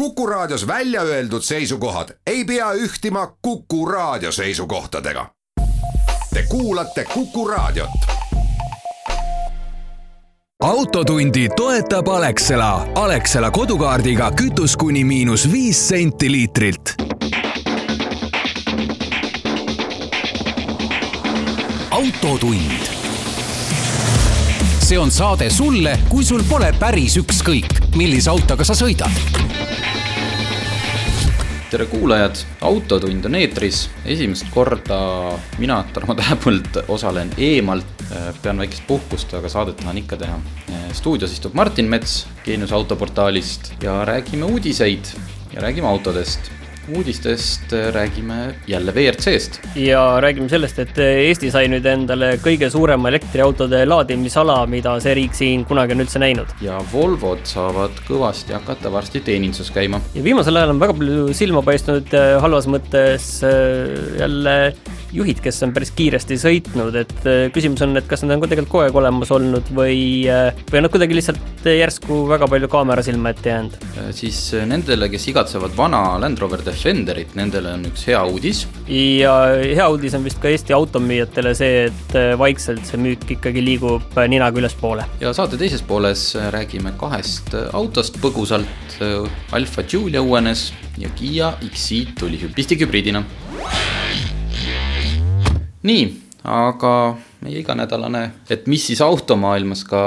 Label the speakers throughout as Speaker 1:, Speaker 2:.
Speaker 1: Kuku Raadios välja öeldud seisukohad ei pea ühtima Kuku Raadio seisukohtadega. Te kuulate Kuku Raadiot.
Speaker 2: autotundi toetab Alexela. Alexela kodukaardiga kütus kuni miinus viis senti liitrilt. autotund. see on saade sulle, kui sul pole päris ükskõik, millise autoga sa sõidad
Speaker 3: tere kuulajad, Autotund on eetris, esimest korda mina, Tarmo Tähepõld, osalen eemalt, pean väikest puhkust, aga saadet tahan ikka teha. stuudios istub Martin Mets Geenius autoportaalist ja räägime uudiseid ja räägime autodest uudistest räägime jälle WRC-st.
Speaker 4: ja räägime sellest, et Eesti sai nüüd endale kõige suurema elektriautode laadimisala, mida see riik siin kunagi on üldse näinud.
Speaker 3: ja Volvod saavad kõvasti hakata varsti teeninduses käima.
Speaker 4: ja viimasel ajal on väga palju silma paistnud äh, halvas mõttes äh, jälle juhid, kes on päris kiiresti sõitnud, et äh, küsimus on, et kas nad on ka tegelikult kogu aeg olemas olnud või, või on nad kuidagi lihtsalt järsku väga palju kaamera silma ette jäänud.
Speaker 3: siis nendele, kes igatsevad vana Land Rover Defenderit, nendele on üks hea uudis.
Speaker 4: ja hea uudis on vist ka Eesti automüüjatele see, et äh, vaikselt see müük ikkagi liigub äh, ninaga ülespoole.
Speaker 3: ja saate teises pooles äh, räägime kahest autost põgusalt. Alfa Giulia uuenes ja Kiia X-Ceed tuli pisthübriidina. Nii, aga meie iganädalane, et mis siis automaailmas ka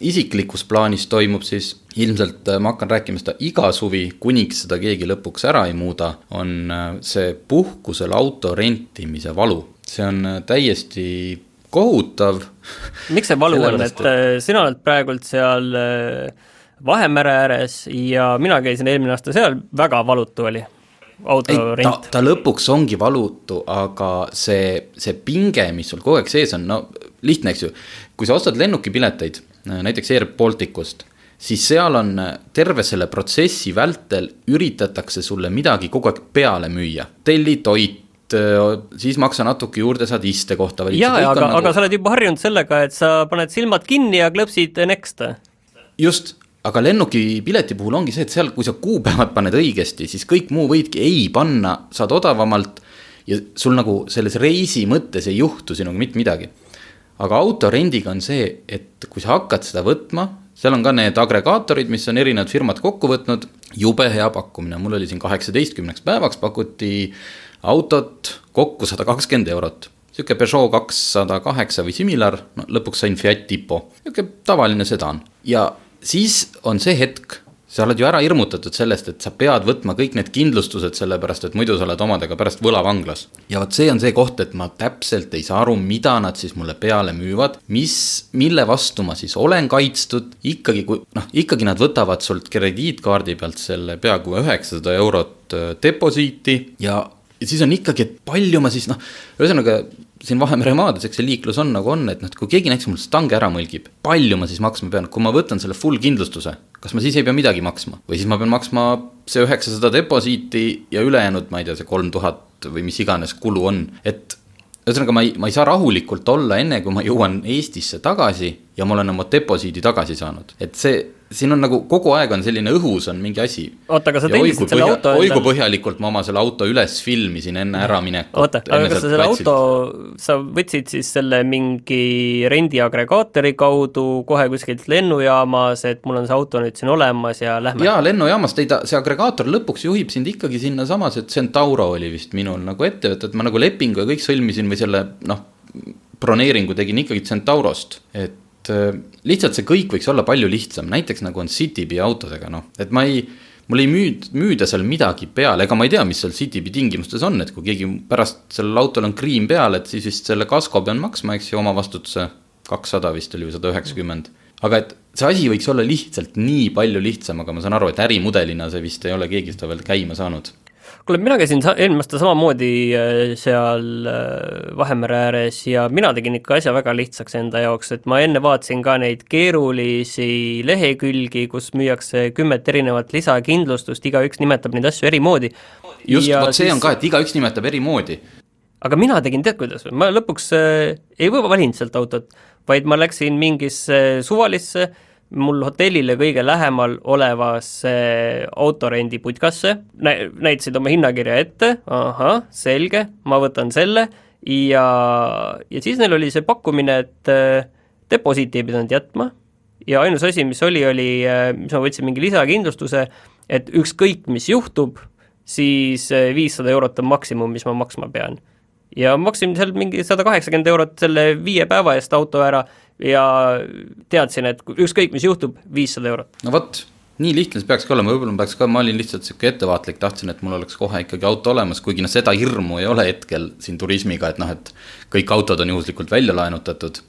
Speaker 3: isiklikus plaanis toimub, siis ilmselt äh, ma hakkan rääkima seda iga suvi, kuniks seda keegi lõpuks ära ei muuda, on äh, see puhkusel auto rentimise valu. see on äh, täiesti kohutav.
Speaker 4: miks see valu on, et sina oled praegult seal Vahemere ääres ja mina käisin eelmine aasta seal, väga valutu oli autorent.
Speaker 3: ta, ta lõpuks ongi valutu, aga see, see pinge, mis sul kogu aeg sees on, no lihtne, eks ju. kui sa ostad lennukipileteid näiteks Air Balticust siis seal on äh, terve selle protsessi vältel üritatakse sulle midagi kogu aeg peale müüa. telli toit, äh, siis maksa natuke juurde, saad istekohta
Speaker 4: valida. jaa, aga nagu..., aga sa oled juba harjunud sellega, et sa paned silmad kinni ja klõpsid next.
Speaker 3: just, aga lennukipileti puhul ongi see, et seal, kui sa kuupäevad paned õigesti, siis kõik muu võidki ei panna, saad odavamalt. ja sul nagu selles reisi mõttes ei juhtu sinuga mitte midagi. aga autorendiga on see, et kui sa hakkad seda võtma seal on ka need agregaatorid, mis on erinevad firmad kokku võtnud, jube hea pakkumine, mul oli siin kaheksateistkümneks päevaks pakuti autot kokku sada kakskümmend eurot. sihuke Peugeot kakssada kaheksa või similar, no lõpuks sain Fiat Tipo, sihuke tavaline sedan ja siis on see hetk sa oled ju ära hirmutatud sellest, et sa pead võtma kõik need kindlustused, sellepärast et muidu sa oled omadega pärast võlavanglas. ja vot see on see koht, et ma täpselt ei saa aru, mida nad siis mulle peale müüvad, mis, mille vastu ma siis olen kaitstud, ikkagi kui noh, ikkagi nad võtavad sult krediitkaardi pealt selle peaaegu üheksasada eurot äh, deposiiti ja ja siis on ikkagi, et palju ma siis noh, ühesõnaga siin Vahemere maades, eks see liiklus on nagu on, et noh, et kui keegi näiteks mul stange ära mõlgib, palju ma siis maksma pean, kui ma võtan selle full kindlustuse, kas ma siis ei pea midagi maksma? Või siis ma pean maksma see üheksasada deposiiti ja ülejäänud, ma ei tea, see kolm tuhat või mis iganes kulu on, et ühesõnaga, ma ei, ma ei saa rahulikult olla, enne kui ma jõuan Eestisse tagasi ja ma olen oma deposiidi tagasi saanud, et see siin on nagu kogu aeg on selline õhus on mingi asi.
Speaker 4: oota, aga sa tellisid selle auto
Speaker 3: oi kui põhjalikult ma oma selle auto üles filmisin enne äraminekut.
Speaker 4: oota, aga kas sa selle platsilt. auto, sa võtsid siis selle mingi rendiagregaatori kaudu kohe kuskilt lennujaamas, et mul on see auto nüüd siin olemas ja lähme?
Speaker 3: jaa, lennujaamast, ei ta, see agregaator lõpuks juhib sind ikkagi sinnasamasse, et Centauro oli vist minul nagu ettevõte, et ma nagu lepingu ja kõik sõlmisin või selle noh, broneeringu tegin ikkagi Centaurost, et et äh, lihtsalt see kõik võiks olla palju lihtsam, näiteks nagu on Citybee autodega, noh, et ma ei, mul ei müü-, müüda seal midagi peale, ega ma ei tea, mis seal Citybee tingimustes on, et kui keegi pärast sellel autol on kriim peal, et siis vist selle kasko pean maksma, eks ju, omavastutuse kakssada vist oli või sada üheksakümmend. aga et see asi võiks olla lihtsalt nii palju lihtsam, aga ma saan aru, et ärimudelina see vist ei ole keegi seda veel käima saanud
Speaker 4: kuule, mina käisin eelmine aasta samamoodi äh, seal äh, Vahemere ääres ja mina tegin ikka asja väga lihtsaks enda jaoks, et ma enne vaatasin ka neid keerulisi lehekülgi, kus müüakse kümmet erinevat lisakindlustust, igaüks nimetab neid asju eri moodi.
Speaker 3: just, vot see siis... on ka, et igaüks nimetab eri moodi.
Speaker 4: aga mina tegin, tead kuidas, ma lõpuks äh, ei valinud sealt autot, vaid ma läksin mingisse suvalisse mul hotellile kõige lähemal olevasse autorendiputkasse, näitasid oma hinnakirja ette, ahah, selge, ma võtan selle ja, ja siis neil oli see pakkumine, et äh, deposiiti ei pidanud jätma ja ainus asi, mis oli, oli, äh, mis ma võtsin mingi lisakindlustuse, et ükskõik, mis juhtub, siis äh, viissada eurot on maksimum, mis ma maksma pean. ja maksin seal mingi sada kaheksakümmend eurot selle viie päeva eest auto ära ja teadsin, et ükskõik, mis juhtub, viissada eurot.
Speaker 3: no vot, nii lihtne see peakski olema, võib-olla ma peaks ka, ma olin lihtsalt niisugune ettevaatlik, tahtsin, et mul oleks kohe ikkagi auto olemas, kuigi noh, seda hirmu ei ole hetkel siin turismiga, et noh, et kõik autod on juhuslikult välja laenutatud.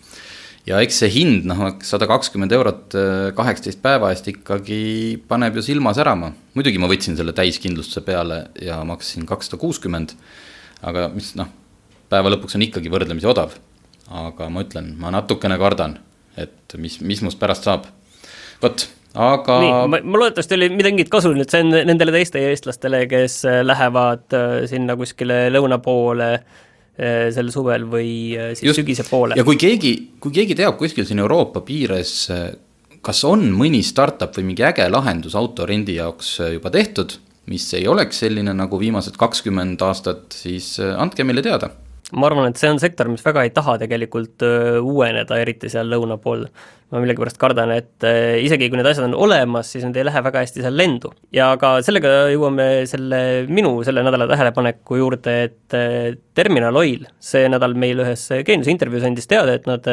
Speaker 3: ja eks see hind, noh, sada kakskümmend eurot äh, kaheksateist päeva eest ikkagi paneb ju silma särama. muidugi ma võtsin selle täiskindlustuse peale ja maksin kakssada kuuskümmend, aga mis noh, päeva lõpuks on ikkagi võrdlemisi odav aga ma ütlen, ma natukene kardan, et mis, mis must pärast saab. vot, aga.
Speaker 4: nii, ma loodetavasti oli midagi kasu nüüd see on nendele teiste eestlastele, kes äh, lähevad äh, sinna kuskile lõuna poole äh, sel suvel või siis Just. sügise poole.
Speaker 3: ja kui keegi, kui keegi teab kuskil siin Euroopa piires, kas on mõni startup või mingi äge lahendus autorendi jaoks juba tehtud, mis ei oleks selline nagu viimased kakskümmend aastat, siis andke meile teada
Speaker 4: ma arvan, et see on sektor, mis väga ei taha tegelikult uueneda, eriti seal lõuna pool. ma millegipärast kardan, et isegi kui need asjad on olemas, siis need ei lähe väga hästi seal lendu. ja ka sellega jõuame selle minu selle nädala tähelepaneku juurde, et Terminal Oil see nädal meil ühes Geeniuse intervjuus andis teada, et nad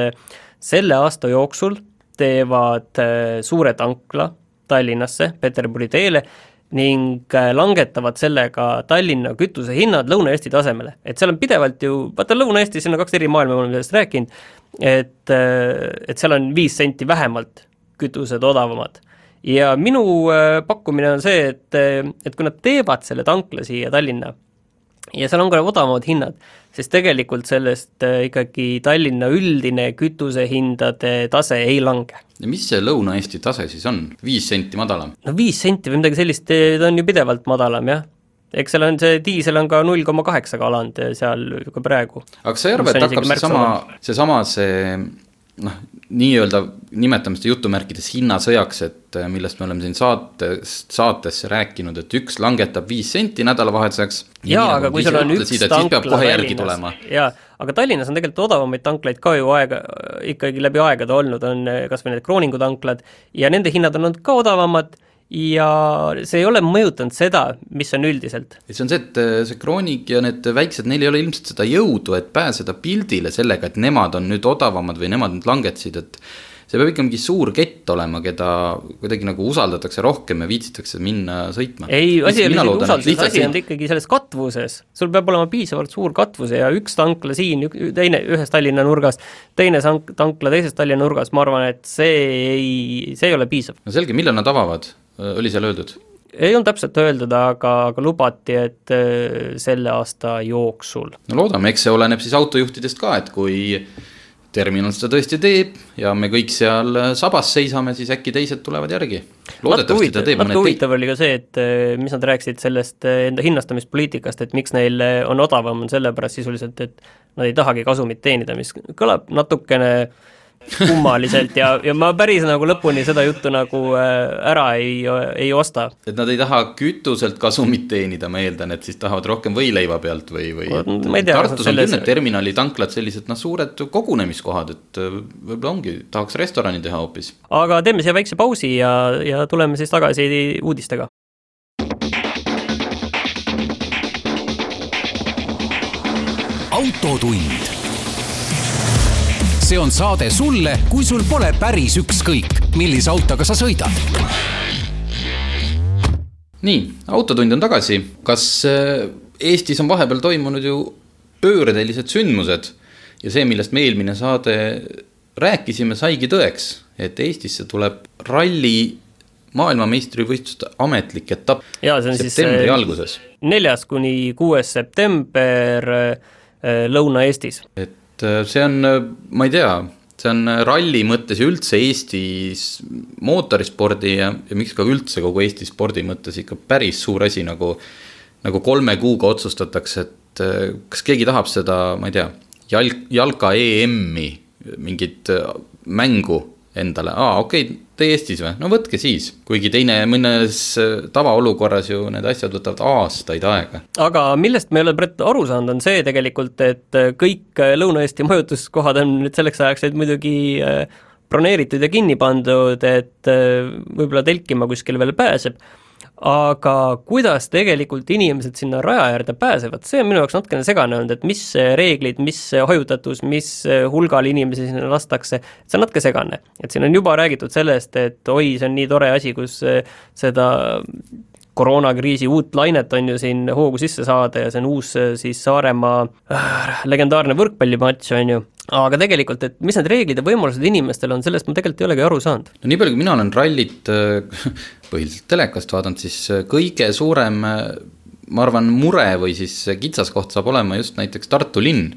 Speaker 4: selle aasta jooksul teevad suure tankla Tallinnasse, Peterburi teele ning äh, langetavad sellega Tallinna kütusehinnad Lõuna-Eesti tasemele. et seal on pidevalt ju, vaata Lõuna-Eestis on kaks eri maailma, me oleme sellest rääkinud, et, äh, et seal on viis senti vähemalt kütused odavamad. ja minu äh, pakkumine on see, et, et kui nad teevad selle tankla siia Tallinna ja seal on ka odavamad hinnad, sest tegelikult sellest äh, ikkagi Tallinna üldine kütusehindade tase ei lange.
Speaker 3: ja mis see Lõuna-Eesti tase siis on, viis senti madalam?
Speaker 4: no viis senti või midagi sellist, äh, ta on ju pidevalt madalam, jah eks seal on see diisel on ka null koma kaheksaga alanud seal ka praegu.
Speaker 3: aga kas sa ei arva, et hakkab seesama, seesama see noh, nii-öelda nimetame seda jutumärkides hinnasõjaks, et äh, millest me oleme siin saatest saatesse rääkinud, et üks langetab viis senti nädalavahetuseks.
Speaker 4: jaa, aga kui sul on üks tankla Tallinnas, jaa, aga Tallinnas on tegelikult odavamaid tanklaid ka ju aega, ikkagi läbi aegade olnud, on äh, kas või need Krooningu tanklad ja nende hinnad on olnud ka odavamad ja see ei ole mõjutanud seda, mis on üldiselt.
Speaker 3: see on see, et äh, see Kroonik ja need väiksed, neil ei ole ilmselt seda jõudu, et pääseda pildile sellega, et nemad on nüüd odavamad või nemad nüüd langetasid, et see peab ikka mingi suur kett olema, keda kuidagi nagu usaldatakse rohkem ja viitsitakse minna sõitma.
Speaker 4: ei, asi ei ole isegi usalduses, asi on ikkagi selles katvuses. sul peab olema piisavalt suur katvus ja üks tankla siin, teine ühes Tallinna nurgas, teine tankla teises Tallinna nurgas, ma arvan, et see ei, see ei ole piisav.
Speaker 3: no selge, millal nad avavad? Äh, oli seal öeldud?
Speaker 4: ei olnud täpselt öeldud, aga, aga lubati, et äh, selle aasta jooksul.
Speaker 3: no loodame, eks see oleneb siis autojuhtidest ka, et kui terminal seda tõesti teeb ja me kõik seal äh, sabas seisame, siis äkki teised tulevad järgi.
Speaker 4: loodetavasti ta teeb mõned huvitav oli ka see, et mis nad rääkisid sellest enda hinnastamispoliitikast, et miks neil on odavam, on sellepärast sisuliselt, et nad ei tahagi kasumit teenida, mis kõlab natukene äh, kummaliselt ja, ja ma päris nagu lõpuni seda juttu nagu äh, ära ei, ei osta.
Speaker 3: et nad ei taha kütuselt kasumit teenida, ma eeldan, et siis tahavad rohkem võileiva pealt või, või
Speaker 4: et
Speaker 3: Tartus on küll need terminali tanklad sellised noh, suured kogunemiskohad, et äh, võib-olla ongi, tahaks restorani teha hoopis.
Speaker 4: aga teeme siia väikse pausi ja, ja tuleme siis tagasi uudistega.
Speaker 2: autotund see on saade sulle, kui sul pole päris ükskõik, millise autoga sa sõidad.
Speaker 3: nii, Autotund on tagasi. kas äh, Eestis on vahepeal toimunud ju pöördelised sündmused ja see, millest me eelmine saade rääkisime, saigi tõeks, et Eestisse tuleb ralli maailmameistrivõistluste ametlik etapp septembri
Speaker 4: äh,
Speaker 3: alguses.
Speaker 4: neljas kuni kuues september äh, Lõuna-Eestis.
Speaker 3: et et äh, see on, äh, ma ei tea, see on äh, ralli mõttes ja üldse Eestis mootorispordi ja, ja miks ka üldse kogu Eesti spordi mõttes ikka päris suur asi, nagu, nagu kolme kuuga otsustatakse, et kas keegi tahab seda, ma ei tea, jalg, jalka EM-i, mingit mängu endale, aa okei okay,, te Eestis või, no võtke siis. kuigi teine, mõnes tavaolukorras ju need asjad võtavad aastaid aega.
Speaker 4: aga millest me ei ole Brett aru saanud, on see tegelikult, et kõik Lõuna-Eesti majutuskohad on nüüd selleks ajaks nüüd muidugi äh, broneeritud ja kinni pandud, et äh, võib-olla telkima kuskil veel pääseb aga kuidas tegelikult inimesed sinna raja äärde pääsevad, see on minu jaoks natukene segane olnud, et mis reeglid, mis hajutatus, mis hulgal inimesi sinna lastakse, see on natuke segane. et siin on juba räägitud sellest, et oi, see on nii tore asi, kus seda koroonakriisi uut lainet on ju siin hoogu sisse saada ja see on uus siis Saaremaa äh, legendaarne võrkpallimatš, on ju, aga tegelikult, et mis need reeglid ja võimalused inimestel on, sellest ma tegelikult ei olegi aru saanud.
Speaker 3: no nii palju, kui mina olen rallit äh, põhiliselt telekast vaadanud, siis äh, kõige suurem äh, ma arvan, mure või siis kitsaskoht saab olema just näiteks Tartu linn,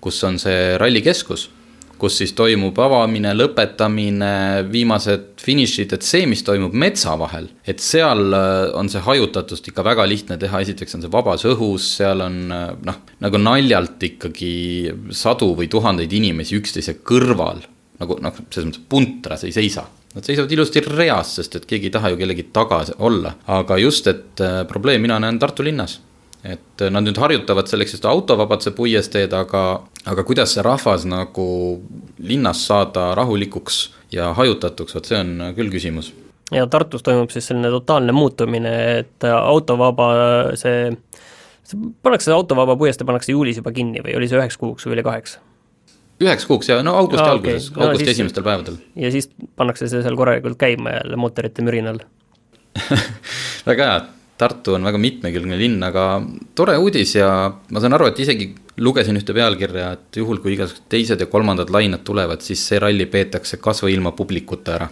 Speaker 3: kus on see rallikeskus kus siis toimub avamine, lõpetamine, viimased finišid, et see, mis toimub metsa vahel, et seal äh, on see hajutatust ikka väga lihtne teha, esiteks on see vabas õhus, seal on äh, noh, nagu naljalt ikkagi sadu või tuhandeid inimesi üksteise kõrval, nagu noh, selles mõttes puntras ei seisa. Nad seisavad ilusti reas, sest et keegi ei taha ju kellegi taga olla, aga just, et äh, probleem mina näen Tartu linnas et nad nüüd harjutavad selleks just autovabaduse puiesteed, aga, aga kuidas see rahvas nagu linnas saada rahulikuks ja hajutatuks, vot see on küll küsimus.
Speaker 4: ja Tartus toimub siis selline totaalne muutumine, et autovaba see, see pannakse, autovaba puiestee pannakse juulis juba kinni või oli see üheks kuuks või oli kaheks?
Speaker 3: üheks kuuks ja no augusti ah, alguses okay., augusti no, esimestel päevadel.
Speaker 4: ja siis pannakse see seal korralikult käima jälle mootorite mürinal
Speaker 3: väga hea, Tartu on väga mitmekülgne linn, aga tore uudis ja ma saan aru, et isegi lugesin ühte pealkirja, et juhul, kui igasugused teised ja kolmandad lained tulevad, siis see ralli peetakse kas või ilma publikuta ära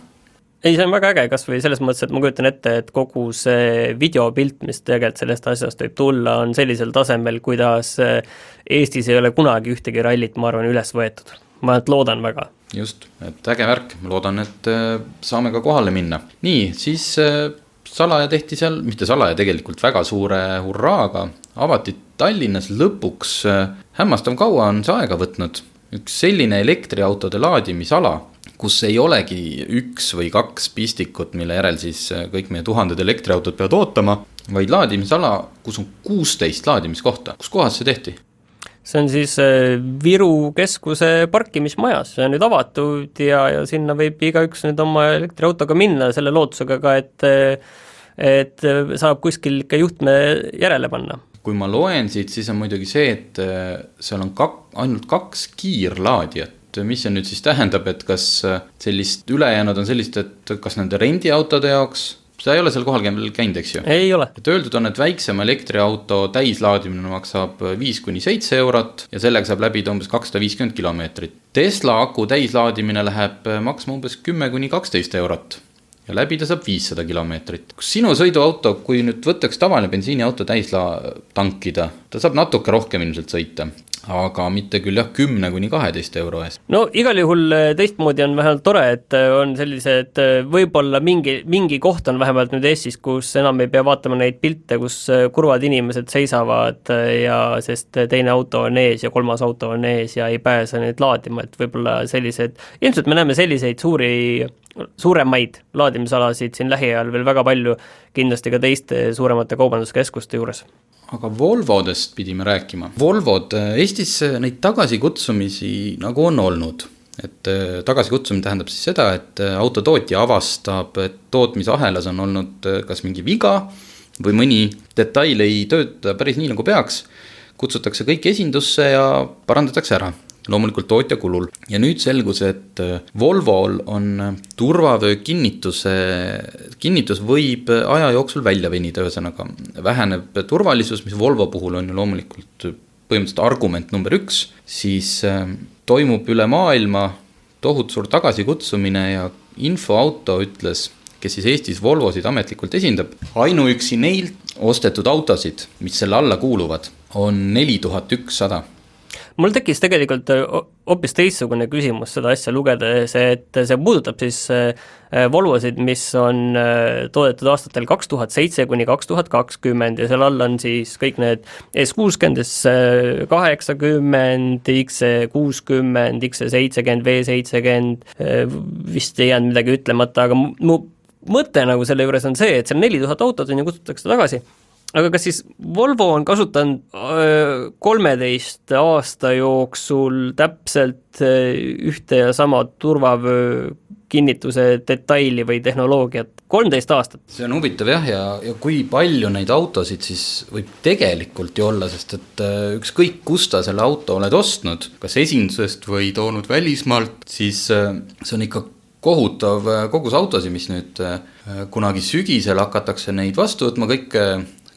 Speaker 4: ei, see on väga äge, kas või selles mõttes, et ma kujutan ette, et kogu see videopilt, mis tegelikult sellest asjast võib tulla, on sellisel tasemel, kuidas Eestis ei ole kunagi ühtegi rallit, ma arvan, üles võetud. ma ainult loodan väga.
Speaker 3: just, et äge värk, ma loodan, et äh, saame ka kohale minna. nii, siis äh, salaja tehti seal, mitte salaja, tegelikult väga suure hurraaga, avati Tallinnas lõpuks, äh, hämmastav kaua on see aega võtnud, üks selline elektriautode laadimisala, kus ei olegi üks või kaks pistikut, mille järel siis äh, kõik meie tuhanded elektriautod peavad ootama, vaid laadimisala, kus on kuusteist laadimiskohta, kus kohas see tehti?
Speaker 4: See on siis äh, Viru keskuse parkimismajas, see on nüüd avatud ja, ja sinna võib igaüks nüüd oma elektriautoga minna selle lootusega ka, et et saab kuskil ikka juhtme järele panna.
Speaker 3: kui ma loen siit, siis on muidugi see, et äh, seal on kak-, ainult kaks kiirlaadijat mis see nüüd siis tähendab, et kas äh, sellist, ülejäänud on sellised, et kas nende rendiautode jaoks sa ei ole seal kohal käinud, eks ju?
Speaker 4: ei ole.
Speaker 3: et öeldud on, et väiksema elektriauto täislaadimine maksab viis kuni seitse eurot ja sellega saab läbida umbes kakssada viiskümmend kilomeetrit. Tesla aku täislaadimine läheb maksma umbes kümme kuni kaksteist eurot ja läbida saab viissada kilomeetrit. kas sinu sõiduauto, kui nüüd võtta üks tavaline bensiiniauto täis la-, tankida, ta saab natuke rohkem ilmselt sõita, aga mitte küll jah, kümne kuni kaheteist euro eest.
Speaker 4: no igal juhul eh, teistmoodi on vähemalt tore, et eh, on sellised, eh, võib-olla mingi, mingi koht on vähemalt nüüd Eestis, kus enam ei pea vaatama neid pilte, kus kurvad inimesed seisavad ja sest teine auto on ees ja kolmas auto on ees ja ei pääse neid laadima, et võib-olla sellised, ilmselt me näeme selliseid suuri suuremaid laadimisalasid siin lähiajal veel väga palju, kindlasti ka teiste suuremate kaubanduskeskuste juures
Speaker 3: aga Volvodest pidime rääkima. Volvod, äh, Eestis äh, neid tagasikutsumisi nagu on olnud. et äh, tagasikutsumine tähendab siis seda, et autotootja avastab, et tootmisahelas on olnud kas mingi viga või mõni detail ei tööta päris nii, nagu peaks. kutsutakse kõik esindusse ja parandatakse ära loomulikult tootja kulul. ja nüüd selgus, et äh, Volvol on äh, turvavöö kinnituse, kinnitus võib äh, aja jooksul välja venida, ühesõnaga väheneb turvalisus, mis Volvo puhul on ju loomulikult põhimõtteliselt argument number üks, siis toimub üle maailma tohutu suur tagasikutsumine ja infoauto ütles, kes siis Eestis Volvosid ametlikult esindab, ainuüksi neilt ostetud autosid, mis selle alla kuuluvad, on neli tuhat ükssada
Speaker 4: mul tekkis tegelikult äh, hoopis teistsugune küsimus seda asja lugedes, et see puudutab siis äh, Volvosid, mis on äh, toodetud aastatel kaks tuhat seitse kuni kaks tuhat kakskümmend ja seal all on siis kõik need S kuuskümmend, S kaheksakümmend, X kuuskümmend, X seitsekümmend, V seitsekümmend, vist ei jäänud midagi ütlemata, aga mu mõte nagu selle juures on see, et seal neli tuhat autot on ju kutsutakse tagasi aga kas siis Volvo on kasutanud kolmeteist aasta jooksul täpselt ühte ja sama turvavöö kinnituse detaili või tehnoloogiat, kolmteist aastat?
Speaker 3: see on huvitav jah, ja, ja kui palju neid autosid siis võib tegelikult ju olla, sest et ükskõik, kust sa selle auto oled ostnud, kas esindusest või toonud välismaalt, siis see on ikka kohutav kogus autosid, mis nüüd kunagi sügisel hakatakse neid vastu võtma, kõik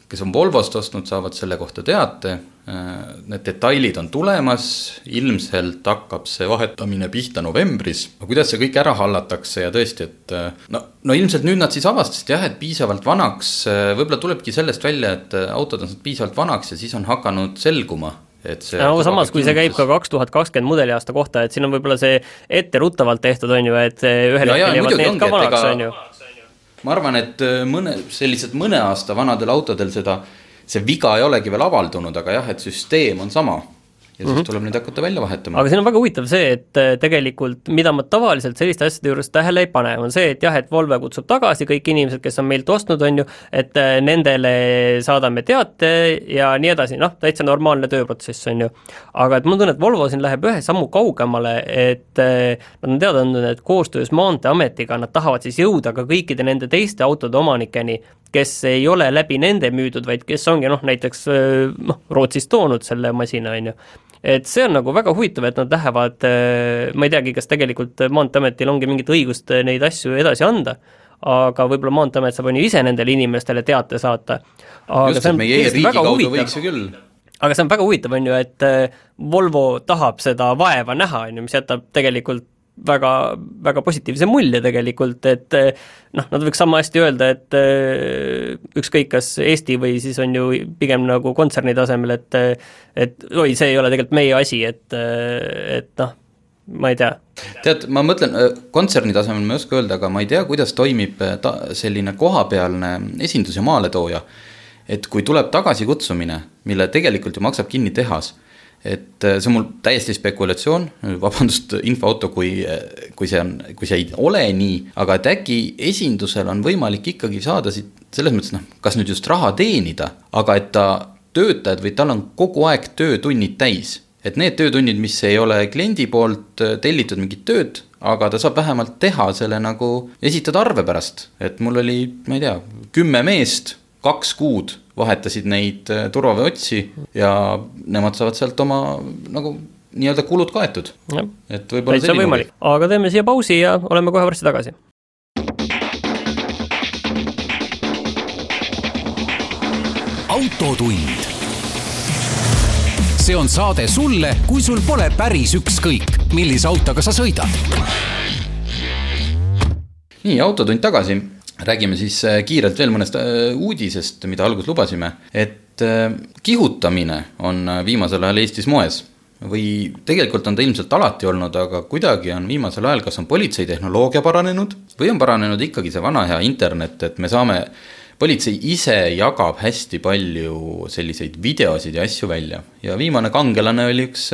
Speaker 3: kes on Volvost ostnud, saavad selle kohta teate. Need detailid on tulemas, ilmselt hakkab see vahetamine pihta novembris. aga kuidas see kõik ära hallatakse ja tõesti, et no, no ilmselt nüüd nad siis avastasid jah, et piisavalt vanaks, võib-olla tulebki sellest välja, et autod on piisavalt vanaks ja siis on hakanud selguma et see
Speaker 4: no samas, kui see käib ka kaks tuhat kakskümmend mudeliaasta kohta, et siin on võib-olla see etteruttavalt tehtud, on ju, et ühel hetkel jäävad need ka vanaks, on ju
Speaker 3: ma arvan, et äh, mõne, sellised mõne aasta vanadel autodel seda, see viga ei olegi veel avaldunud, aga jah, et süsteem on sama ja siis mm -hmm. tuleb neid hakata välja vahetama.
Speaker 4: aga siin on väga huvitav see, et äh, tegelikult mida ma tavaliselt selliste asjade juures tähele ei pane, on see, et jah, et Volvo kutsub tagasi kõik inimesed, kes on meilt ostnud, on ju, et äh, nendele saadame teate ja nii edasi, noh, täitsa normaalne tööprotsess, on ju. aga et mul tunne, et Volvo siin läheb ühe sammu kaugemale, et äh, nad on teada andnud, et koostöös Maanteeametiga nad tahavad siis jõuda ka kõikide nende teiste autode omanikeni, kes ei ole läbi nende müüdud, vaid kes ongi noh, näiteks noh, Rootsist toonud selle masina, on ju et see on nagu väga huvitav, et nad lähevad, äh, ma ei teagi, kas tegelikult Maanteeametil ongi mingit õigust äh, neid asju edasi anda, aga võib-olla Maanteeamet saab on ju ise nendele inimestele teate saata.
Speaker 3: just, et meie e-riigi kaudu võiks ju küll
Speaker 4: aga see on väga huvitav, on ju, et äh, Volvo tahab seda vaeva näha, on ju, mis jätab tegelikult väga, väga positiivse mulje tegelikult, et noh, nad võiks sama hästi öelda, et ükskõik, kas Eesti või siis on ju pigem nagu kontserni tasemel, et et oi, see ei ole tegelikult meie asi, et, et noh, ma ei tea.
Speaker 3: tead, ma mõtlen, kontserni tasemel ma ei oska öelda, aga ma ei tea, kuidas toimib ta selline kohapealne esindus ja maaletooja. et kui tuleb tagasikutsumine, mille tegelikult ju maksab kinni tehas et äh, see on mul täiesti spekulatsioon, vabandust, infoauto, kui, kui see on, kui see ei ole nii, aga et äkki esindusel on võimalik ikkagi saada siit selles mõttes noh, kas nüüd just raha teenida, aga et ta töötajad või tal on kogu aeg töötunnid täis. et need töötunnid, mis ei ole kliendi poolt äh, tellitud mingit tööd, aga ta saab vähemalt teha selle nagu, esitada arve pärast, et mul oli, ma ei tea, kümme meest, kaks kuud vahetasid neid äh, turvaveotsi ja nemad saavad sealt oma nagu nii-öelda kulud kaetud.
Speaker 4: et võib-olla selline võimalik, aga teeme siia pausi ja oleme kohe varsti tagasi.
Speaker 2: autotund. see on saade sulle, kui sul pole päris ükskõik, millise autoga sa sõidad.
Speaker 3: nii, Autotund tagasi räägime siis äh, kiirelt veel mõnest äh, uudisest, mida alguses lubasime, et äh, kihutamine on viimasel ajal Eestis moes. Või tegelikult on ta ilmselt alati olnud, aga kuidagi on viimasel ajal, kas on politsei tehnoloogia paranenud või on paranenud ikkagi see vana hea internet, et me saame, politsei ise jagab hästi palju selliseid videosid ja asju välja. Ja viimane kangelane oli üks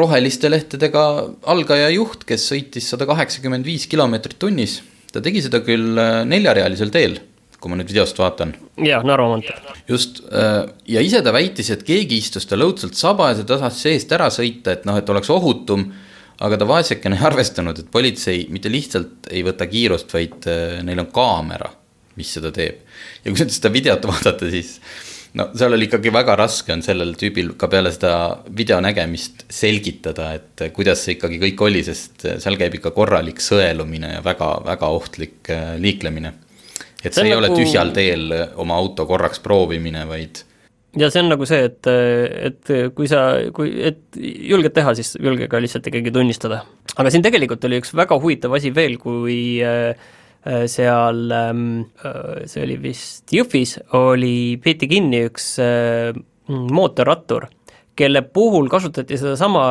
Speaker 3: roheliste lehtedega algaja juht, kes sõitis sada kaheksakümmend viis kilomeetrit tunnis ta tegi seda küll äh, neljarealisel teel, kui ma nüüd videost vaatan.
Speaker 4: jah, Narva maanteel.
Speaker 3: just, äh, ja ise ta väitis, et keegi istus tal õudselt sabas ja ta tahtis seest ära sõita, et noh, et oleks ohutum. aga ta vaesekene ei arvestanud, et politsei mitte lihtsalt ei võta kiirust, vaid äh, neil on kaamera, mis seda teeb. ja kui nüüd seda videot vaadata, siis no seal oli ikkagi väga raske on sellel tüübil ka peale seda video nägemist selgitada, et kuidas see ikkagi kõik oli, sest seal käib ikka korralik sõelumine ja väga-väga ohtlik äh, liiklemine. et see, see ei nagu... ole tühjal teel oma auto korraks proovimine, vaid
Speaker 4: ja see on nagu see, et, et kui sa, kui, et julged teha, siis julge ka lihtsalt ikkagi tunnistada. aga siin tegelikult oli üks väga huvitav asi veel, kui äh, Äh, seal, ähm, äh, see oli vist Jõhvis, oli, peeti kinni üks äh, mootorrattur, kelle puhul kasutati sedasama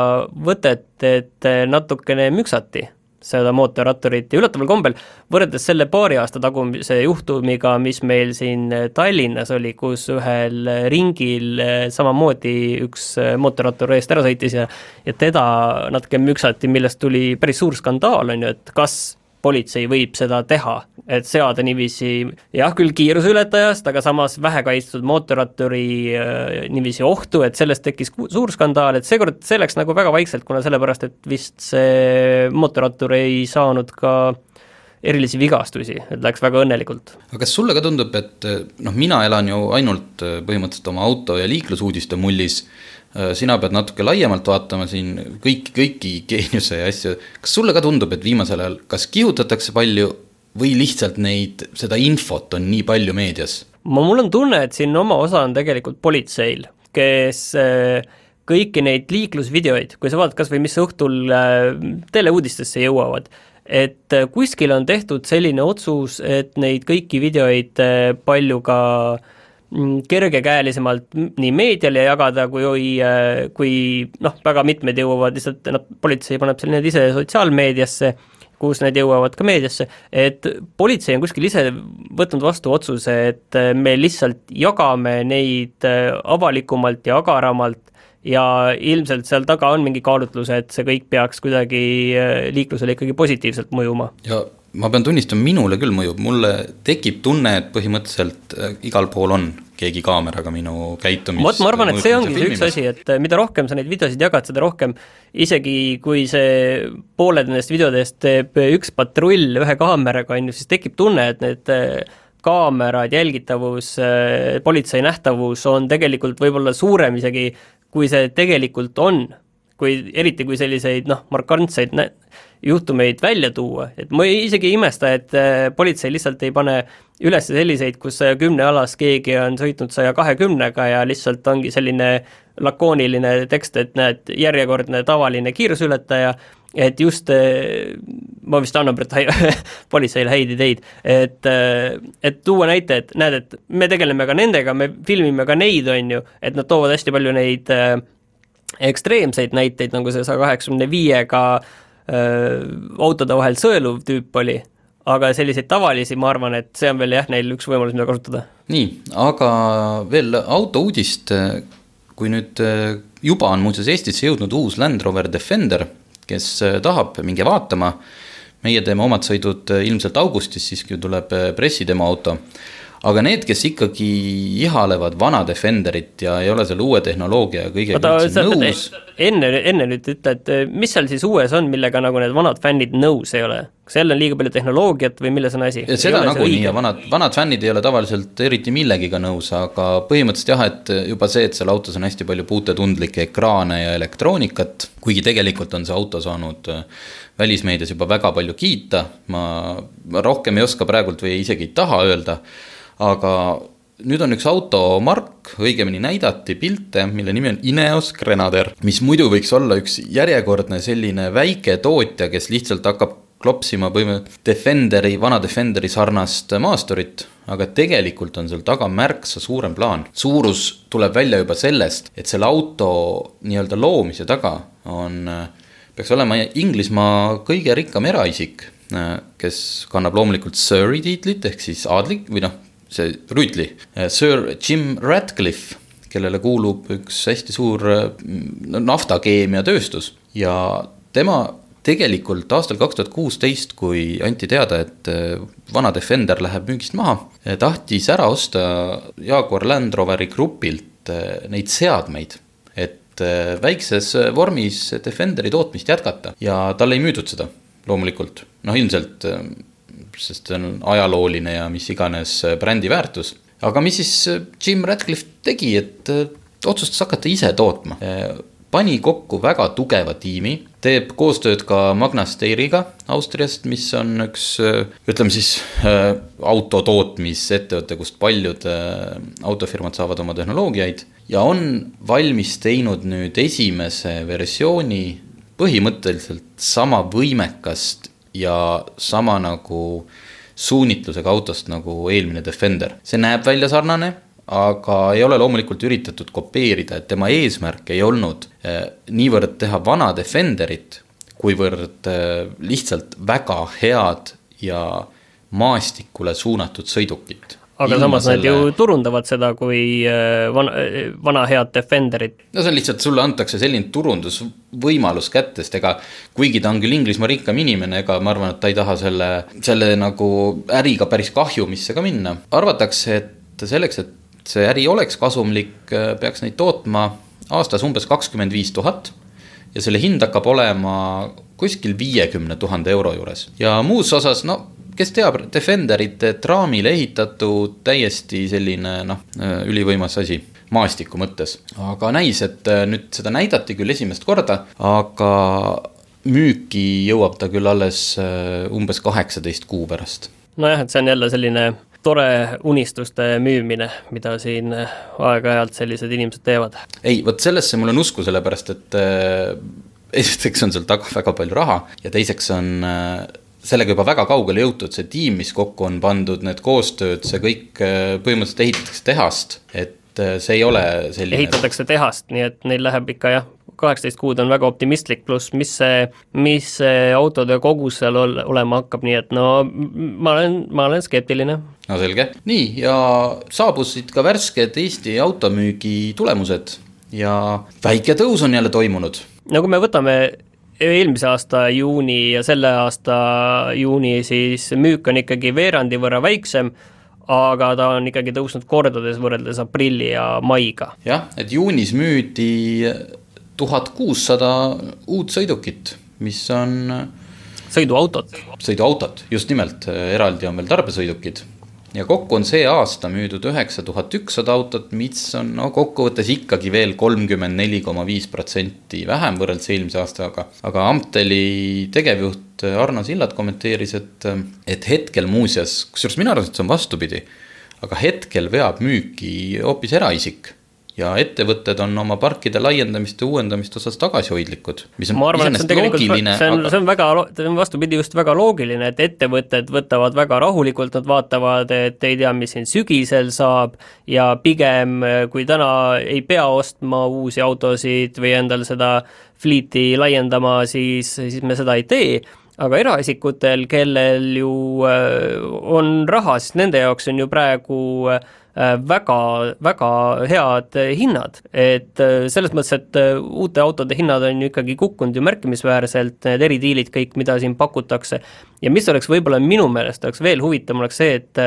Speaker 4: võtet, et natukene müksati seda mootorratturit ja üllataval kombel võrreldes selle paari aasta tagumise juhtumiga, mis meil siin Tallinnas oli, kus ühel ringil samamoodi üks mootorrattur eest ära sõitis ja ja teda natuke müksati, millest tuli päris suur skandaal, on ju, et kas politsei võib seda teha, et seada niiviisi jah, küll kiiruseületajast, aga samas vähekaitstud mootorratturi äh, niiviisi ohtu, et sellest tekkis suur skandaal, et seekord see läks nagu väga vaikselt, kuna sellepärast, et vist see mootorrattur ei saanud ka erilisi vigastusi, et läks väga õnnelikult.
Speaker 3: aga kas sulle ka tundub, et noh, mina elan ju ainult põhimõtteliselt oma auto ja liiklusuudiste mullis Äh, sina pead natuke laiemalt vaatama siin kõiki, kõiki geeniuse ja asju. kas sulle ka tundub, et viimasel ajal kas kihutatakse palju või lihtsalt neid, seda infot on nii palju meedias?
Speaker 4: ma, mul on tunne, et siin oma osa on tegelikult politseil, kes äh, kõiki neid liiklusvideoid, kui sa vaatad kas või mis õhtul äh, teleuudistesse jõuavad, et kuskil on tehtud selline otsus, et neid kõiki videoid palju ka äh, kergekäelisemalt nii meediale jagada, kui, äh, kui noh, väga mitmed jõuavad lihtsalt, noh, politsei paneb seal need ise sotsiaalmeediasse, kus need jõuavad ka meediasse, et politsei on kuskil ise võtnud vastu otsuse, et äh, me lihtsalt jagame neid äh, avalikumalt ja agaramalt ja ilmselt seal taga on mingi kaalutlus, et see kõik peaks kuidagi liiklusele ikkagi positiivselt mõjuma.
Speaker 3: ja ma pean tunnistama, minule küll mõjub, mulle tekib tunne, et põhimõtteliselt igal pool on keegi kaameraga minu käitumist.
Speaker 4: vot ma arvan, et see ongi see üks asi, et äh, mida rohkem sa neid videosid jagad, seda rohkem isegi kui see pooled nendest videodest teeb üks patrull ühe kaameraga, on ju, siis tekib tunne, et need äh, kaamerad, jälgitavus, politsei nähtavus on tegelikult võib-olla suurem isegi, kui see tegelikult on kui, eriti kui selliseid noh, markantseid nä-, juhtumeid välja tuua, et ma isegi ei imesta, et äh, politsei lihtsalt ei pane üles selliseid, kus saja kümne alas keegi on sõitnud saja kahekümnega ja lihtsalt ongi selline lakooniline tekst, et näed, järjekordne tavaline kiiruseületaja, et just, äh, ma vist annan politseile häid ideid, et, äh, et tuua näite, et näed, et me tegeleme ka nendega, me filmime ka neid, on ju, et nad toovad hästi palju neid äh, ekstreemseid näiteid, nagu see saja kaheksakümne viiega autode vahel sõeluv tüüp oli, aga selliseid tavalisi, ma arvan, et see on veel jah, neil üks võimalus, mida kasutada.
Speaker 3: nii, aga veel autouudist, kui nüüd juba on muuseas Eestisse jõudnud uus Land Rover Defender, kes tahab, minge vaatama, meie teeme omad sõidud ilmselt augustis, siis kui tuleb pressidemo auto aga need, kes ikkagi ihalevad vana Defenderit ja ei ole selle uue tehnoloogia kõigega üldse nõus.
Speaker 4: enne, enne nüüd ütle, et eh, mis seal siis uues on, millega nagu need vanad fännid nõus ei ole? kas jälle on liiga palju tehnoloogiat või milles on asi?
Speaker 3: seda nagunii ja vanad, vanad fännid ei ole tavaliselt eriti millegiga nõus, aga põhimõtteliselt jah, et juba see, et seal autos on hästi palju puutetundlikke ekraane ja elektroonikat, kuigi tegelikult on see auto saanud äh, välismeedias juba väga palju kiita, ma, ma rohkem ei oska praegult või isegi ei taha öelda aga nüüd on üks automark, õigemini näidati pilte, mille nimi on Ineos Grenadier, mis muidu võiks olla üks järjekordne selline väike tootja, kes lihtsalt hakkab klopsima põhimõtteliselt Defenderi, vana Defenderi sarnast maasturit, aga tegelikult on seal taga märksa suurem plaan. suurus tuleb välja juba sellest, et selle auto nii-öelda loomise taga on, peaks olema Inglismaa kõige rikkam eraisik, kes kannab loomulikult Surrey tiitlit ehk siis aadlik või noh, see rüütli, äh, Sir Jim Ratcliffe, kellele kuulub üks hästi suur äh, naftakeemiatööstus ja tema tegelikult aastal kaks tuhat kuusteist, kui anti teada, et äh, vana Defender läheb müügist maha, tahtis ära osta Jaguar Land Roveri grupilt neid seadmeid, et väikses vormis Defenderi tootmist jätkata. Ja talle ei müüdud seda loomulikult, noh ilmselt sest see on ajalooline ja mis iganes äh, brändi väärtus. aga mis siis äh, Jim Ratcliffe tegi, et äh, otsustas hakata ise tootma. pani kokku väga tugeva tiimi, teeb koostööd ka Magna Steyriga Austriast, mis on üks, ütleme siis autotootmisettevõte, kust paljud autofirmad saavad oma tehnoloogiaid. ja on valmis teinud nüüd esimese versiooni põhimõtteliselt sama võimekast ja sama nagu suunitlusega autost nagu eelmine Defender. see näeb välja sarnane, aga ei ole loomulikult üritatud kopeerida, et tema eesmärk ei olnud eh, niivõrd teha vana Defenderit, kuivõrd eh, lihtsalt väga head ja maastikule suunatud sõidukit
Speaker 4: aga Ilma samas selle... nad ju turundavad seda kui äh, vana, vana head Defenderit.
Speaker 3: no see on lihtsalt, sulle antakse selline turundusvõimalus kätte, sest ega kuigi ta on küll Inglismaa rikkam inimene, ega ma arvan, et ta ei taha selle, selle nagu äriga päris kahjumisse ka minna. arvatakse, et selleks, et see äri oleks kasumlik, äh, peaks neid tootma aastas umbes kakskümmend viis tuhat ja selle hind hakkab olema kuskil viiekümne tuhande euro juures ja muus osas, no kes teab, Defenderite traamile ehitatud täiesti selline noh, ülivõimas asi maastiku mõttes. aga näis, et äh, nüüd seda näidati küll esimest korda, aga müüki jõuab ta küll alles äh, umbes kaheksateist kuu pärast.
Speaker 4: nojah, et see on jälle selline tore unistuste müümine, mida siin äh, aeg-ajalt sellised inimesed teevad.
Speaker 3: ei, vot sellesse mul on usku, sellepärast et esiteks on seal taga väga palju raha ja teiseks on sellega juba väga kaugele jõutud, see tiim, mis kokku on pandud, need koostööd, see kõik äh, põhimõtteliselt ehitatakse tehast, et äh, see ei ole selline.
Speaker 4: ehitatakse tehast, nii et neil läheb ikka jah, kaheksateist kuud on väga optimistlik, pluss mis see, mis see autode kogus seal ol, olema hakkab, nii et no ma olen, ma olen skeptiline.
Speaker 3: no selge, nii ja saabusid ka värsked Eesti automüügi tulemused ja väike tõus on jälle toimunud.
Speaker 4: no kui me võtame eelmise aasta juuni ja selle aasta juuni, siis müük on ikkagi veerandi võrra väiksem, aga ta on ikkagi tõusnud kordades võrreldes aprilli ja maiga.
Speaker 3: jah, et juunis müüdi tuhat kuussada uut sõidukit, mis on
Speaker 4: sõiduautot.
Speaker 3: sõiduautot, just nimelt, eraldi on veel tarbesõidukid ja kokku on see aasta müüdud üheksa tuhat ükssada autot, mis on no kokkuvõttes ikkagi veel kolmkümmend neli koma viis protsenti vähem võrreldes eelmise aastaga. aga Amteli tegevjuht Arno Sillat kommenteeris, et, et hetkel muuseas, kusjuures mina arvan, et see on vastupidi, aga hetkel veab müüki hoopis eraisik ja ettevõtted on oma parkide laiendamist ja uuendamist osas tagasihoidlikud, mis on iseenesest loogiline.
Speaker 4: see on aga..., see on väga, see on vastupidi just väga loogiline, et ettevõtted võtavad väga rahulikult, nad vaatavad, et ei tea, mis siin sügisel saab ja pigem kui täna ei pea ostma uusi autosid või endal seda fliiti laiendama, siis, siis me seda ei tee aga eraisikutel, kellel ju äh, on raha, siis nende jaoks on ju praegu Äh, väga, väga head hinnad, et äh, selles mõttes, et äh, uute autode hinnad on ju ikkagi kukkunud ju märkimisväärselt, need eridiilid kõik, mida siin pakutakse, ja mis oleks võib-olla minu meelest oleks veel huvitavam, oleks see, et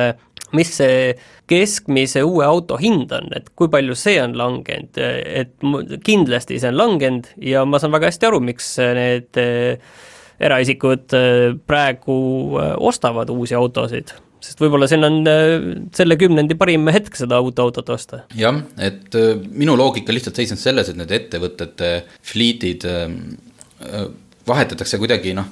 Speaker 4: mis see keskmise uue auto hind on, et kui palju see on langenud, et kindlasti see on langenud ja ma saan väga hästi aru, miks need eraisikud praegu ostavad uusi autosid sest võib-olla siin on äh, selle kümnendi parim hetk seda uut autot osta.
Speaker 3: jah, et äh, minu loogika lihtsalt seisneb selles, et need ettevõtete fliitid äh, vahetatakse kuidagi noh,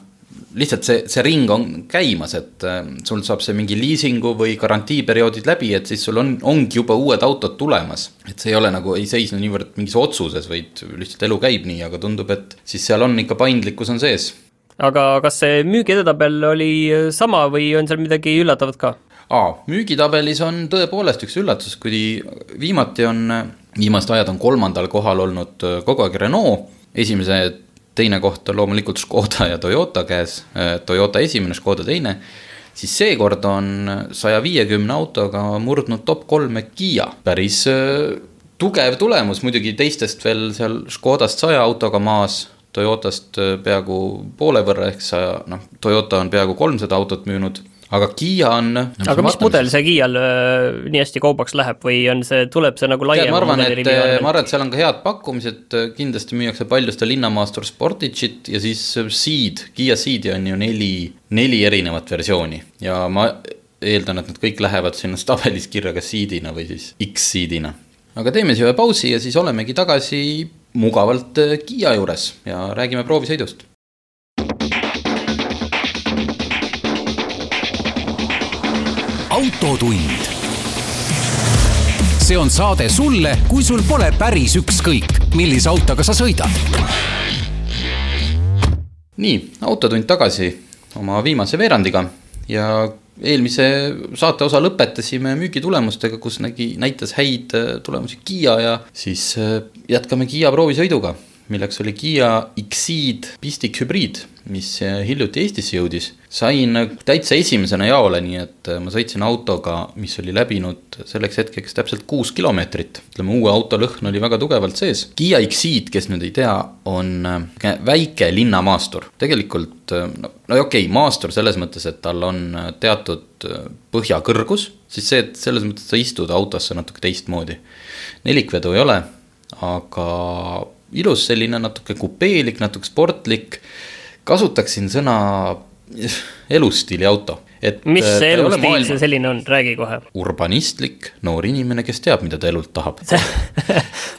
Speaker 3: lihtsalt see, see ring on käimas, et sul saab see mingi liisingu või garantiiperioodid läbi, et siis sul on, ongi juba uued autod tulemas. et see ei ole nagu, ei seisne niivõrd mingis otsuses, vaid lihtsalt elu käib nii, aga tundub, et siis seal on ikka paindlikkus on sees
Speaker 4: aga kas see müügi edetabel oli sama või on seal midagi üllatavat ka?
Speaker 3: aa, müügitabelis on tõepoolest üks üllatus, kui viimati on, viimased ajad on kolmandal kohal olnud kogu aeg Renault, esimese, teine koht on loomulikult Škoda ja Toyota käes, Toyota esimene, Škoda teine, siis seekord on saja viiekümne autoga murdnud top kolme Kiia, päris äh, tugev tulemus, muidugi teistest veel seal Škodast saja autoga maas Toyotast äh, peaaegu poole võrra, ehk sa noh, Toyota on peaaegu kolmsada autot müünud aga Kiia on no,.
Speaker 4: aga mis mudel see Kiial äh, nii hästi kaubaks läheb või on see, tuleb see nagu laiem?
Speaker 3: ma arvan, et, äh, ma arvan, et seal on ka head pakkumised, kindlasti müüakse palju seda linnamaastur Sportage'it ja siis Ceed, Kiia Ceed'i on ju neli, neli erinevat versiooni ja ma eeldan, et nad kõik lähevad sinna tabelis kirja kas Ceed'ina või siis X-Ceed'ina. aga teeme siis ühe pausi ja siis olemegi tagasi mugavalt äh, Kiia juures ja räägime proovisõidust.
Speaker 2: autotund. see on saade sulle, kui sul pole päris ükskõik, millise autoga sa sõidad.
Speaker 3: nii, Autotund tagasi oma viimase veerandiga ja eelmise saate osa lõpetasime müügitulemustega, kus nägi, näitas häid äh, tulemusi Kiia ja siis äh, jätkame Kiia proovisõiduga, milleks oli Kiia Exceed pistik hübriid, mis äh, hiljuti Eestisse jõudis. sain täitsa esimesena jaole, nii et ma sõitsin autoga, mis oli läbinud selleks hetkeks täpselt kuus kilomeetrit. ütleme, uue auto lõhn oli väga tugevalt sees. Kiia Exceed, kes nüüd ei tea, on väike linnamaastur, tegelikult no no okei okay,, maastur selles mõttes, et tal on äh, teatud äh, põhjakõrgus, siis see, et selles mõttes sa istud autosse natuke teistmoodi. nelikvedu ei ole, aga ilus selline natuke kupeelik, natuke sportlik. kasutaksin sõna elustiili auto
Speaker 4: et mis äh, see elustiil see selline on, räägi kohe.
Speaker 3: urbanistlik noor inimene, kes teab, mida ta elult tahab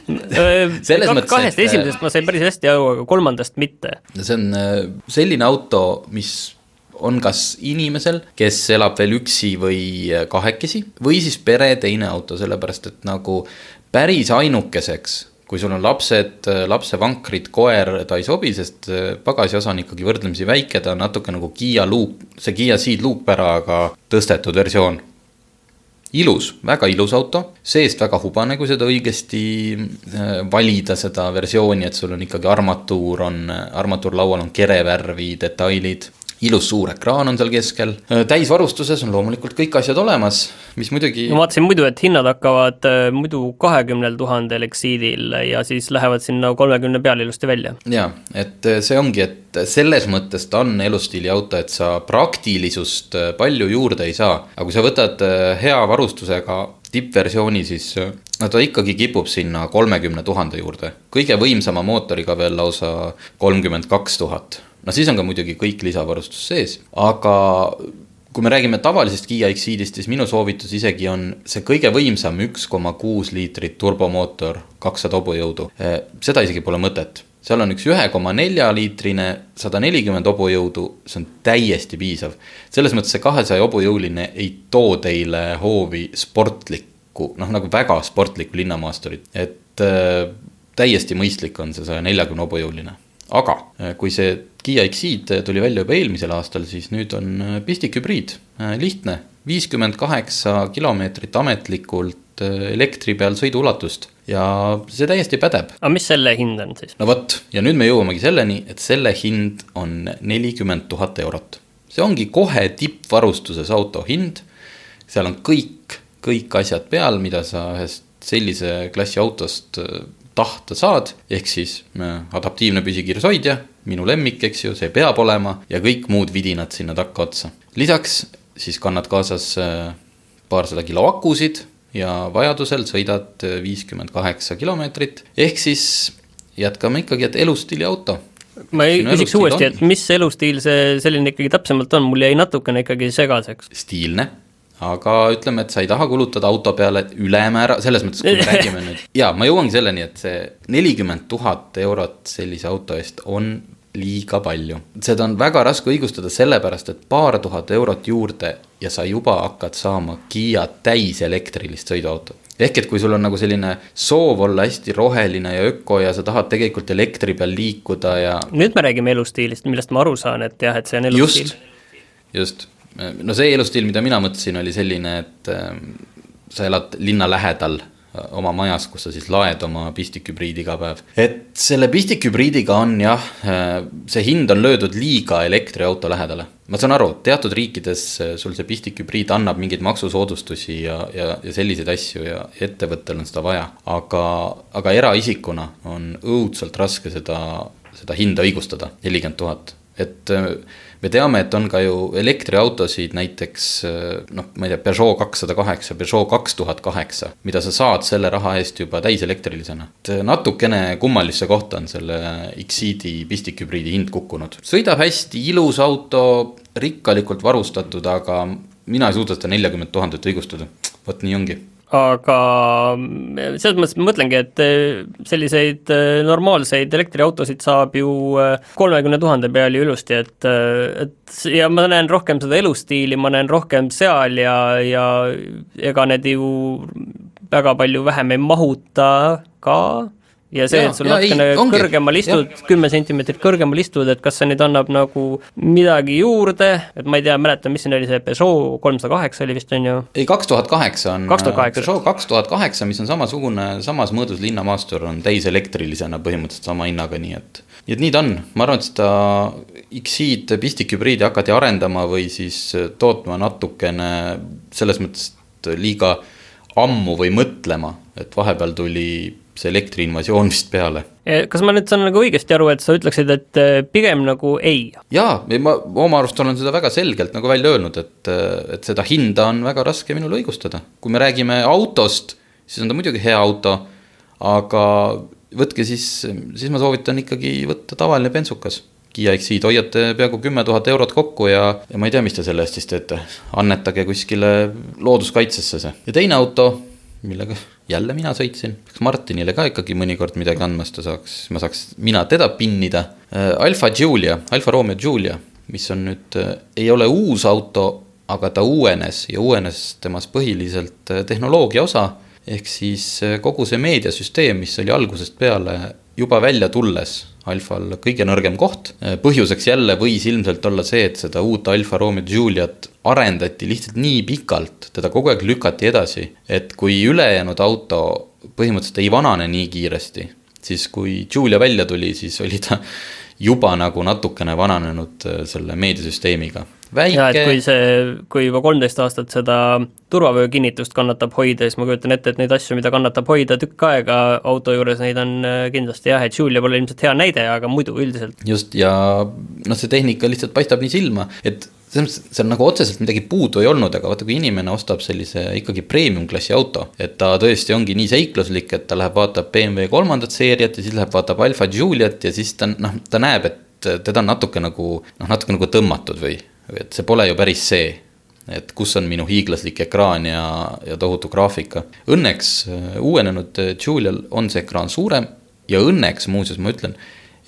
Speaker 4: selles mõttes, kahest et... Äh, esimesest ma sain päris hästi aru, aga kolmandast mitte.
Speaker 3: see on äh, selline auto, mis on kas inimesel, kes elab veel üksi või kahekesi või siis pere teine auto, sellepärast et nagu päris ainukeseks kui sul on lapsed, lapsevankrid, koer, ta ei sobi, sest äh, pagasiosa on ikkagi võrdlemisi väike, ta on natuke nagu Kiia luuk, see Kiia Ceed luukpäraga tõstetud versioon. ilus, väga ilus auto, seest väga hubane, kui seda õigesti äh, valida, seda versiooni, et sul on ikkagi armatuur on, armatuurlaual on kerevärvi detailid ilus suur ekraan on seal keskel, äh, täisvarustuses on loomulikult kõik asjad olemas, mis muidugi
Speaker 4: ma vaatasin muidu, et hinnad hakkavad äh, muidu kahekümnel tuhandel Exceedil ja siis lähevad sinna kolmekümne peale ilusti välja.
Speaker 3: jaa, et äh, see ongi, et selles mõttes ta on elustiili auto, et sa praktilisust palju juurde ei saa, aga kui sa võtad hea varustusega tippversiooni, siis no ta ikkagi kipub sinna kolmekümne tuhande juurde, kõige võimsama mootoriga veel lausa kolmkümmend kaks tuhat no siis on ka muidugi kõik lisavarustus sees, aga kui me räägime tavalisest Kiia Exceedist, siis minu soovitus isegi on see kõige võimsam üks koma kuus liitrit turbomootor, kakssada hobujõudu. Eh, seda isegi pole mõtet, seal on üks ühe koma nelja liitrine, sada nelikümmend hobujõudu, see on täiesti piisav. selles mõttes see kahesaja hobujõuline ei too teile hoovi sportlikku, noh nagu väga sportlikku linnamaasturit, et äh, täiesti mõistlik on see saja neljakümne hobujõuline aga äh, kui see Kiia Exceed tuli välja juba eelmisel aastal, siis nüüd on äh, pistikhübriid, äh, lihtne, viiskümmend kaheksa kilomeetrit ametlikult elektri peal sõiduulatust ja see täiesti pädeb.
Speaker 4: aga mis selle hind on siis?
Speaker 3: no vot, ja nüüd me jõuamegi selleni, et selle hind on nelikümmend tuhat eurot. see ongi kohe tippvarustuses auto hind, seal on kõik, kõik asjad peal, mida sa ühest sellise klassi autost tahta saad, ehk siis äh, adaptiivne püsikiirushoidja, minu lemmik, eks ju, see peab olema ja kõik muud vidinad sinna takkaotsa. lisaks siis kannad kaasas äh, paarsada kilo akusid ja vajadusel sõidad äh, viiskümmend kaheksa kilomeetrit, ehk siis jätkame ikkagi, et elustiili auto.
Speaker 4: Ma küsiks uuesti, et mis elustiil see selline ikkagi täpsemalt on, mul jäi natukene ikkagi segaseks.
Speaker 3: stiilne aga ütleme, et sa ei taha kulutada auto peale ülemäära, selles mõttes, kui me räägime nüüd, jaa, ma jõuangi selleni, et see nelikümmend tuhat eurot sellise auto eest on liiga palju. seda on väga raske õigustada sellepärast, et paar tuhat eurot juurde ja sa juba hakkad saama Kiia täiselektrilist sõiduautot. ehk et kui sul on nagu selline soov olla hästi roheline ja öko ja sa tahad tegelikult elektri peal liikuda ja.
Speaker 4: nüüd me räägime elustiilist, millest ma aru saan, et jah, et see on elustiil.
Speaker 3: just, just no see elustiil, mida mina mõtlesin, oli selline, et ähm, sa elad linna lähedal äh, oma majas, kus sa siis laed oma pistikhübriidi iga päev. et selle pistikhübriidiga on jah, äh, see hind on löödud liiga elektriauto lähedale. ma saan aru, teatud riikides äh, sul see pistikhübriid annab mingeid maksusoodustusi ja, ja, ja selliseid asju ja ettevõttel on seda vaja. aga, aga eraisikuna on õudselt raske seda, seda hinda õigustada, nelikümmend tuhat, et me teame, et on ka ju elektriautosid, näiteks noh, ma ei tea, Peugeot kakssada kaheksa, Peugeot kaks tuhat kaheksa, mida sa saad selle raha eest juba täiselektrilisena. et natukene kummalisse kohta on selle Exceedi pistikhübriidi hind kukkunud. sõidab hästi, ilus auto, rikkalikult varustatud, aga mina ei suuda seda neljakümmet tuhandet õigustada. vot nii ongi
Speaker 4: aga selles mõttes ma mõtlengi, et eh, selliseid eh, normaalseid elektriautosid saab ju eh, kolmekümne tuhande peal ju ilusti, et, et ja ma näen rohkem seda elustiili, ma näen rohkem seal ja, ja ega need ju väga palju vähem ei mahuta ka, ja see, et sul natukene kõrgemal istud, kümme sentimeetrit kõrgemal istud, et kas see nüüd annab nagu midagi juurde, et ma ei tea, mäletan, mis siin oli see Peugeot kolmsada kaheksa oli vist, on ju?
Speaker 3: ei, kaks tuhat kaheksa on
Speaker 4: 2008.
Speaker 3: Peugeot kaks tuhat kaheksa, mis on samasugune, samas mõõdus linnamaastur, on täiselektrilisena põhimõtteliselt sama hinnaga, nii et nii et nii ta on, ma arvan, et seda X-i-d pistikhübriidi hakati arendama või siis tootma natukene selles mõttes, et liiga ammu või mõtlema, et vahepeal tuli see elektriinvasioon vist peale.
Speaker 4: kas ma nüüd saan nagu õigesti aru, et sa ütleksid, et äh, pigem nagu ei?
Speaker 3: jaa, ma oma arust olen seda väga selgelt nagu välja öelnud, et, et seda hinda on väga raske minul õigustada. kui me räägime autost, siis on ta muidugi hea auto, aga võtke siis, siis ma soovitan ikkagi võtta tavaline bensukas Kiia X-i-d hoiate peaaegu kümme tuhat eurot kokku ja, ja ma ei tea, mis te selle eest siis teete. annetage kuskile looduskaitsesse see. ja teine auto, millega jälle mina sõitsin, peaks Martinile ka ikkagi mõnikord midagi andma, siis ta saaks, ma saaks, mina teda pinnida. Äh, Alfa Giulia, Alfa Romeo Giulia, mis on nüüd, äh, ei ole uus auto, aga ta uuenes ja uuenes temas põhiliselt äh, tehnoloogia osa. ehk siis kogu see meediasüsteem, mis oli algusest peale juba välja tulles Alfal kõige nõrgem koht. põhjuseks jälle võis ilmselt olla see, et seda uut Alfa Romeo Giuliat arendati lihtsalt nii pikalt, teda kogu aeg lükati edasi, et kui ülejäänud auto põhimõtteliselt ei vanane nii kiiresti, siis kui Giulia välja tuli, siis oli ta juba nagu natukene vananenud äh, selle meediasüsteemiga.
Speaker 4: Ja et kui see, kui juba kolmteist aastat seda turvavöö kinnitust kannatab hoida, siis ma kujutan ette, et neid asju, mida kannatab hoida tükk aega auto juures, neid on äh, kindlasti jah, et Julia pole ilmselt hea näide, aga muidu üldiselt.
Speaker 3: just, ja noh, see tehnika lihtsalt paistab nii silma, et selles mõttes, seal nagu otseselt midagi puudu ei olnud, aga vaata, kui inimene ostab sellise ikkagi premium-klassi auto, et ta tõesti ongi nii seikluslik, et ta läheb, vaatab BMW kolmandat seeriat ja siis läheb, vaatab Alfa Juliet ja siis ta noh, ta näeb, et teda on natuke nagu noh, natuke nagu tõmmatud või et see pole ju päris see et kus on minu hiiglaslik ekraan ja, ja tohutu graafika. Õnneks äh, uuenenud Julial on see ekraan suurem ja õnneks muuseas ma ütlen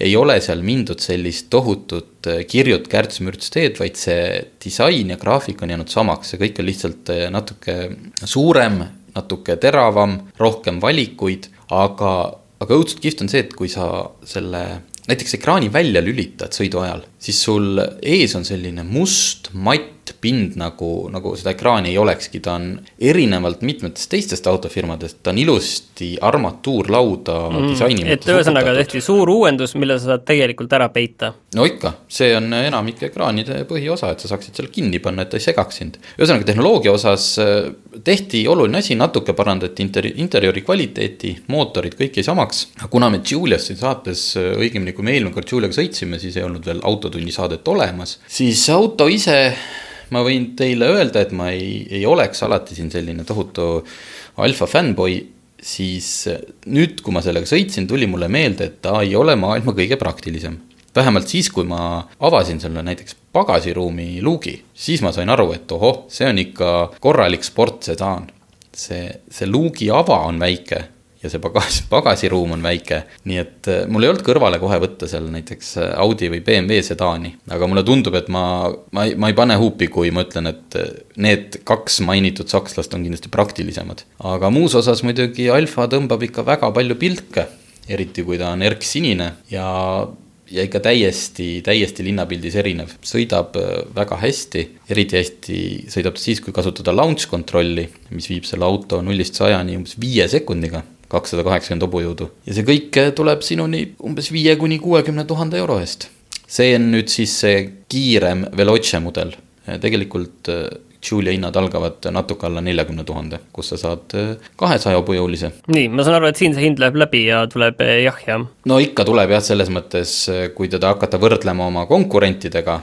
Speaker 3: ei ole seal mindud sellist tohutut äh, kirjut kärts-mürts teed, vaid see disain ja graafik on jäänud samaks, see kõik on lihtsalt äh, natuke suurem, natuke teravam, rohkem valikuid, aga, aga õudselt kihvt on see, et kui sa selle näiteks ekraani välja lülitad sõidu ajal, siis sul ees on selline must matt pind nagu, nagu seda ekraani ei olekski, ta on erinevalt mitmetest teistest autofirmadest, ta on ilusti armatuurlauda mm, disaini
Speaker 4: et ühesõnaga tehti suur uuendus, mille sa saad tegelikult ära peita.
Speaker 3: no ikka, see on enamike ekraanide põhiosa, et sa saaksid selle kinni panna, et ta ei segaks sind. ühesõnaga tehnoloogia osas äh, tehti oluline asi, natuke parandati interi-, interjööri kvaliteeti, mootorid, kõik jäi samaks. kuna me Juliast siin saates, äh, õigemini kui me eelmine kord Juliaga sõitsime, siis ei olnud veel autotunni saadet olemas, siis auto ise ma võin teile öelda, et ma ei, ei oleks alati siin selline tohutu alfa fännboi, siis nüüd, kui ma sellega sõitsin, tuli mulle meelde, et ta ei ole maailma kõige praktilisem. vähemalt siis, kui ma avasin selle näiteks pagasiruumi luugi, siis ma sain aru, et ohoh, see on ikka korralik sportsedaan. see, see luugi ava on väike ja see pagas, pagasiruum on väike. nii et äh, mul ei olnud kõrvale kohe võtta seal näiteks äh, Audi või BMW sedaani, aga mulle tundub, et ma, ma ei, ma ei pane huupi, kui ma ütlen, et äh, need kaks mainitud sakslast on kindlasti praktilisemad. aga muus osas muidugi Alfa tõmbab ikka väga palju pilke, eriti kui ta on erksinine ja ja ikka täiesti, täiesti linnapildis erinev, sõidab väga hästi, eriti hästi sõidab ta siis, kui kasutada launch control'i, mis viib selle auto nullist sajani umbes viie sekundiga kakssada kaheksakümmend hobujõudu ja see kõik tuleb sinuni umbes viie kuni kuuekümne tuhande euro eest. see on nüüd siis see kiirem Veloce mudel, tegelikult Julia hinnad algavad natuke alla neljakümne tuhande, kus sa saad kahesaja hobujõulise.
Speaker 4: nii, ma saan aru, et siin see hind läheb läbi ja tuleb jah, jah?
Speaker 3: no ikka tuleb jah, selles mõttes, kui teda hakata võrdlema oma konkurentidega,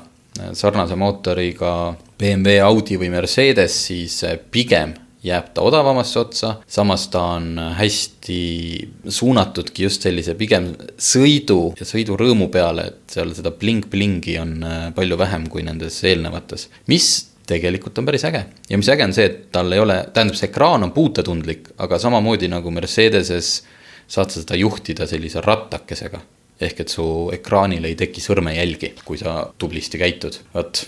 Speaker 3: sarnase mootoriga BMW, Audi või Mercedes, siis pigem jääb ta odavamasse otsa, samas ta on hästi suunatudki just sellise pigem sõidu ja sõidurõõmu peale, et seal seda bling-blingi on äh, palju vähem kui nendes eelnevates, mis tegelikult on päris äge. ja mis äge on see, et tal ei ole, tähendab, see ekraan on puutetundlik, aga samamoodi nagu Mercedeses saad sa seda juhtida sellise rattakesega. ehk et su ekraanil ei teki sõrmejälgi, kui sa tublisti käitud, vot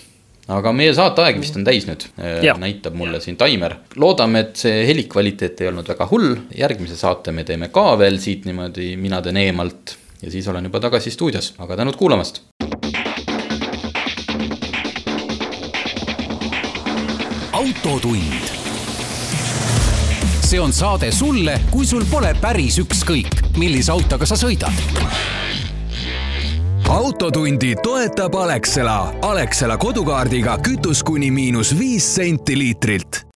Speaker 3: aga meie saateaeg vist on täis nüüd,
Speaker 4: Ja.
Speaker 3: näitab mulle siin taimer. loodame, et see helikvaliteet ei olnud väga hull, järgmise saate me teeme ka veel siit niimoodi, mina teen eemalt ja siis olen juba tagasi stuudios, aga tänud kuulamast.
Speaker 2: autotund. see on saade sulle, kui sul pole päris ükskõik, millise autoga sa sõidad. Autotundi toetab Alexela, Alexela kodukaardiga kütus kuni miinus viis senti liitrilt